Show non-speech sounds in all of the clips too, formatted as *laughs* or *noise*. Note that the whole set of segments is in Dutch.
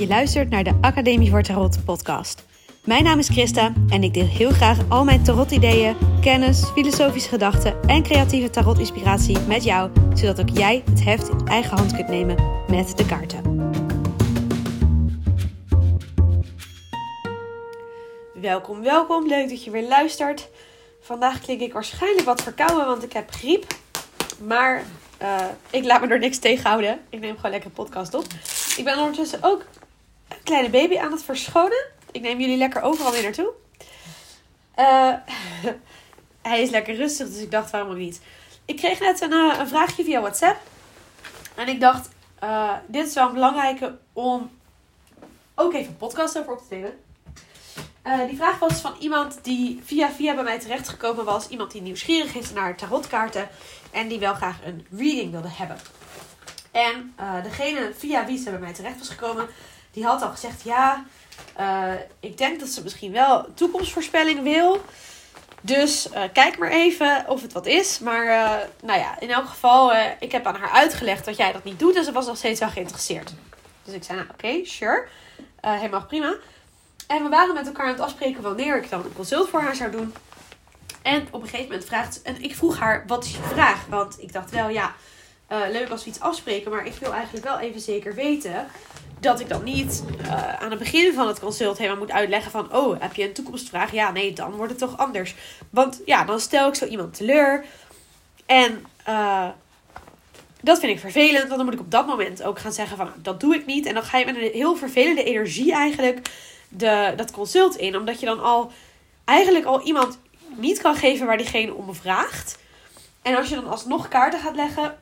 Je luistert naar de Academie voor Tarot podcast. Mijn naam is Christa en ik deel heel graag al mijn tarot-ideeën, kennis, filosofische gedachten en creatieve tarot-inspiratie met jou, zodat ook jij het heft in eigen hand kunt nemen met de kaarten. Welkom, welkom. Leuk dat je weer luistert. Vandaag klink ik waarschijnlijk wat verkouden, want ik heb griep. Maar uh, ik laat me er niks tegenhouden. Ik neem gewoon lekker podcast op. Ik ben ondertussen ook kleine baby aan het verschonen. Ik neem jullie lekker overal weer naartoe. Uh, *laughs* hij is lekker rustig, dus ik dacht waarom niet. Ik kreeg net een, uh, een vraagje via WhatsApp. En ik dacht, uh, dit is wel een belangrijke om ook even een podcast over op te nemen. Die vraag was van iemand die via via bij mij terechtgekomen was. Iemand die nieuwsgierig is naar tarotkaarten. En die wel graag een reading wilde hebben. En degene via wie ze bij mij terecht was gekomen. Die had al gezegd ja. Uh, ik denk dat ze misschien wel toekomstvoorspelling wil. Dus kijk maar even of het wat is. Maar nou ja, in elk geval. ik heb aan haar uitgelegd dat jij dat niet doet. En ze was nog steeds wel geïnteresseerd. Dus ik zei nou oké, okay, sure. helemaal prima. En we waren met elkaar aan het afspreken wanneer ik dan een consult voor haar zou doen. En op een gegeven moment vraagt en ik vroeg haar: wat is je vraag? Want ik dacht wel, ja, leuk als we iets afspreken, maar ik wil eigenlijk wel even zeker weten dat ik dan niet uh, aan het begin van het consult helemaal moet uitleggen van: oh, heb je een toekomstvraag? Ja, nee, dan wordt het toch anders. Want ja, dan stel ik zo iemand teleur. En uh, dat vind ik vervelend, want dan moet ik op dat moment ook gaan zeggen van dat doe ik niet. En dan ga je met een heel vervelende energie eigenlijk de, dat consult in. Omdat je dan al eigenlijk al iemand niet kan geven waar diegene om vraagt. En als je dan alsnog kaarten gaat leggen.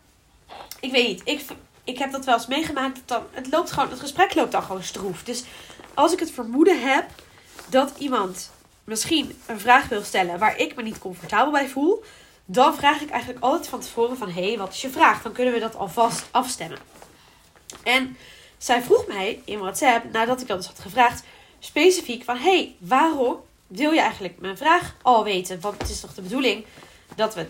Ik weet niet. Ik, ik heb dat wel eens meegemaakt. Dan, het, loopt gewoon, het gesprek loopt dan gewoon stroef. Dus als ik het vermoeden heb dat iemand misschien een vraag wil stellen waar ik me niet comfortabel bij voel. Dan vraag ik eigenlijk altijd van tevoren van... Hé, hey, wat is je vraag? Dan kunnen we dat alvast afstemmen. En zij vroeg mij in WhatsApp, nadat ik dat dus had gevraagd specifiek van: hey, waarom wil je eigenlijk mijn vraag al weten? Want het is toch de bedoeling dat, we,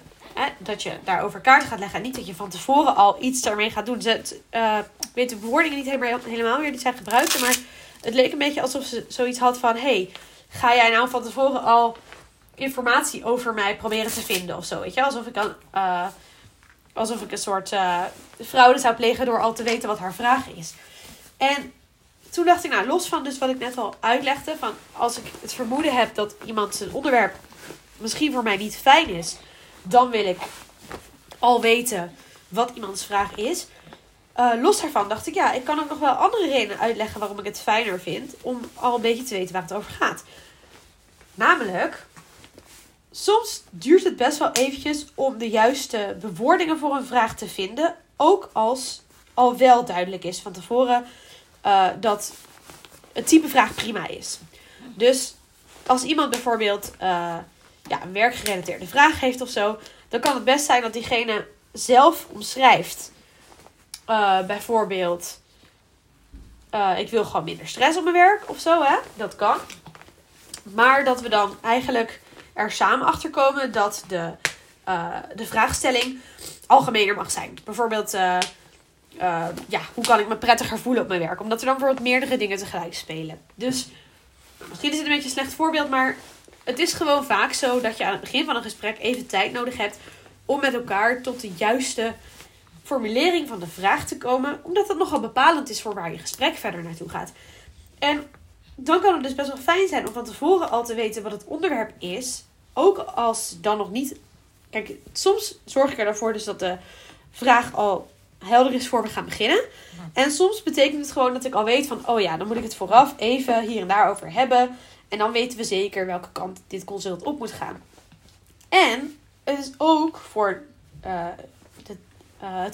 dat je daarover kaart gaat leggen. En niet dat je van tevoren al iets daarmee gaat doen. Ze, uh, ik weet de bewoordingen niet helemaal, helemaal meer die zij gebruikten. Maar het leek een beetje alsof ze zoiets had van: hey, ga jij nou van tevoren al informatie over mij proberen te vinden of zo? Weet je, alsof ik dan. Uh, alsof ik een soort uh, fraude zou plegen door al te weten wat haar vraag is. En toen dacht ik, nou, los van dus wat ik net al uitlegde, van als ik het vermoeden heb dat iemand zijn onderwerp misschien voor mij niet fijn is, dan wil ik al weten wat iemands vraag is. Uh, los daarvan dacht ik, ja, ik kan ook nog wel andere redenen uitleggen waarom ik het fijner vind om al een beetje te weten waar het over gaat. Namelijk, soms duurt het best wel eventjes om de juiste bewoordingen voor een vraag te vinden, ook als al wel duidelijk is van tevoren uh, dat het type vraag prima is. Dus als iemand bijvoorbeeld uh, ja, een werkgerelateerde vraag heeft of zo, dan kan het best zijn dat diegene zelf omschrijft. Uh, bijvoorbeeld, ik wil gewoon minder stress op mijn werk of zo, hè? Dat kan. Maar dat we dan eigenlijk er samen achter komen dat de, de vraagstelling algemener mag zijn. Bijvoorbeeld, ja, hoe kan ik me prettiger voelen op mijn werk? Omdat er dan bijvoorbeeld meerdere dingen tegelijk spelen. Dus misschien is het een beetje een slecht voorbeeld, maar het is gewoon vaak zo dat je aan het begin van een gesprek even tijd nodig hebt om met elkaar tot de juiste formulering van de vraag te komen, omdat het nogal bepalend is voor waar je gesprek verder naartoe gaat. En dan kan het dus best wel fijn zijn om van tevoren al te weten wat het onderwerp is, ook als dan nog niet. Kijk, soms zorg ik ervoor dus dat de vraag al helder is voor we gaan beginnen. En soms betekent het gewoon dat ik al weet van, oh ja, dan moet ik het vooraf even hier en daar over hebben. En dan weten we zeker welke kant dit consult op moet gaan. En het is ook voor de, uh,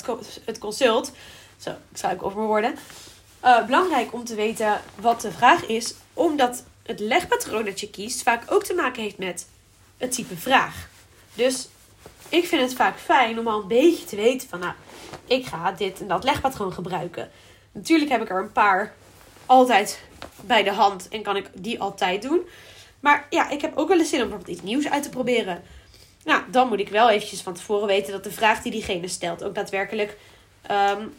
het, consult, zo, ik ook over mijn woorden, uh, belangrijk om te weten wat de vraag is, omdat het legpatroon dat je kiest vaak ook te maken heeft met het type vraag. Dus ik vind het vaak fijn om al een beetje te weten van, nou, ik ga dit en dat legpatroon gebruiken. Natuurlijk heb ik er een paar altijd bij de hand en kan ik die altijd doen. Maar ja, ik heb ook wel eens zin om bijvoorbeeld iets nieuws uit te proberen. Nou, dan moet ik wel eventjes van tevoren weten dat de vraag die diegene stelt ook daadwerkelijk um,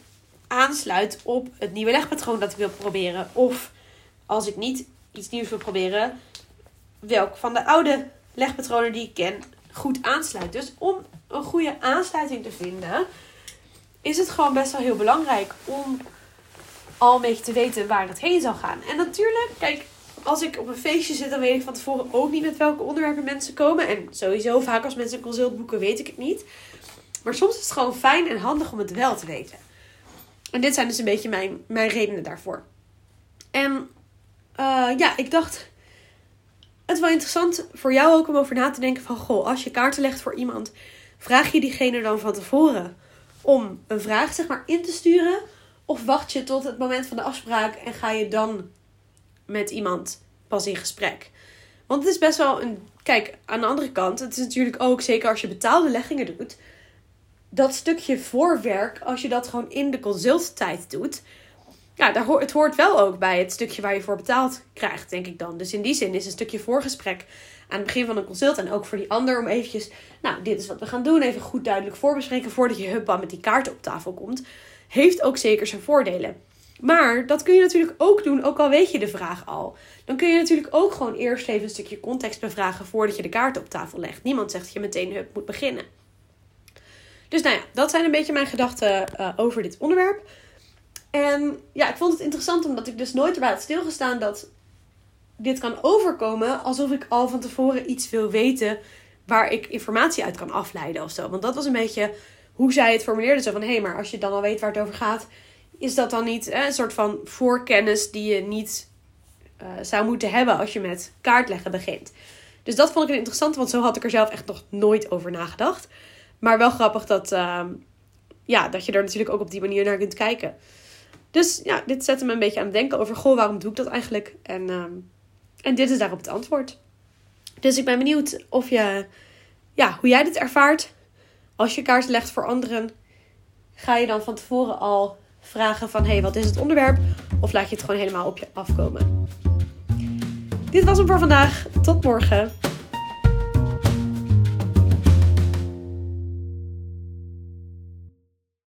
aansluit op het nieuwe legpatroon dat ik wil proberen. Of als ik niet iets nieuws wil proberen, welk van de oude legpatronen die ik ken goed aansluit. Dus om een goede aansluiting te vinden, is het gewoon best wel heel belangrijk om al een beetje te weten waar het heen zal gaan. En natuurlijk, kijk, als ik op een feestje zit, dan weet ik van tevoren ook niet met welke onderwerpen mensen komen. En sowieso, vaak als mensen een consult boeken, weet ik het niet. Maar soms is het gewoon fijn en handig om het wel te weten. En dit zijn dus een beetje mijn, mijn redenen daarvoor. En uh, ja, ik dacht, het is wel interessant voor jou ook om over na te denken van... Goh, als je kaarten legt voor iemand, vraag je diegene dan van tevoren om een vraag zeg maar in te sturen? Of wacht je tot het moment van de afspraak en ga je dan met iemand pas in gesprek? Want het is best wel een... Kijk, aan de andere kant, het is natuurlijk ook, zeker als je betaalde leggingen doet... Dat stukje voorwerk, als je dat gewoon in de consulttijd doet ja, daar hoort, het hoort wel ook bij het stukje waar je voor betaald krijgt, denk ik dan. Dus in die zin is een stukje voorgesprek aan het begin van een consult en ook voor die ander om eventjes, nou, dit is wat we gaan doen, even goed duidelijk voorbespreken voordat je huppa met die kaart op tafel komt, heeft ook zeker zijn voordelen. Maar dat kun je natuurlijk ook doen, ook al weet je de vraag al. Dan kun je natuurlijk ook gewoon eerst even een stukje context bevragen voordat je de kaart op tafel legt. Niemand zegt dat je meteen hup moet beginnen. Dus nou ja, dat zijn een beetje mijn gedachten uh, over dit onderwerp. En ja, ik vond het interessant omdat ik dus nooit erbij had stilgestaan dat dit kan overkomen alsof ik al van tevoren iets wil weten waar ik informatie uit kan afleiden of zo. Want dat was een beetje hoe zij het formuleerde. Zo van, hé, hey, maar als je dan al weet waar het over gaat, is dat dan niet een soort van voorkennis die je niet uh, zou moeten hebben als je met kaartleggen begint. Dus dat vond ik een interessant, want zo had ik er zelf echt nog nooit over nagedacht. Maar wel grappig dat, uh, ja, dat je er natuurlijk ook op die manier naar kunt kijken. Dus ja, dit zette me een beetje aan het denken over, goh, waarom doe ik dat eigenlijk? En, uh, en dit is daarop het antwoord. Dus ik ben benieuwd of je, ja, hoe jij dit ervaart. Als je kaart legt voor anderen, ga je dan van tevoren al vragen van, hé, hey, wat is het onderwerp? Of laat je het gewoon helemaal op je afkomen? Dit was hem voor vandaag. Tot morgen.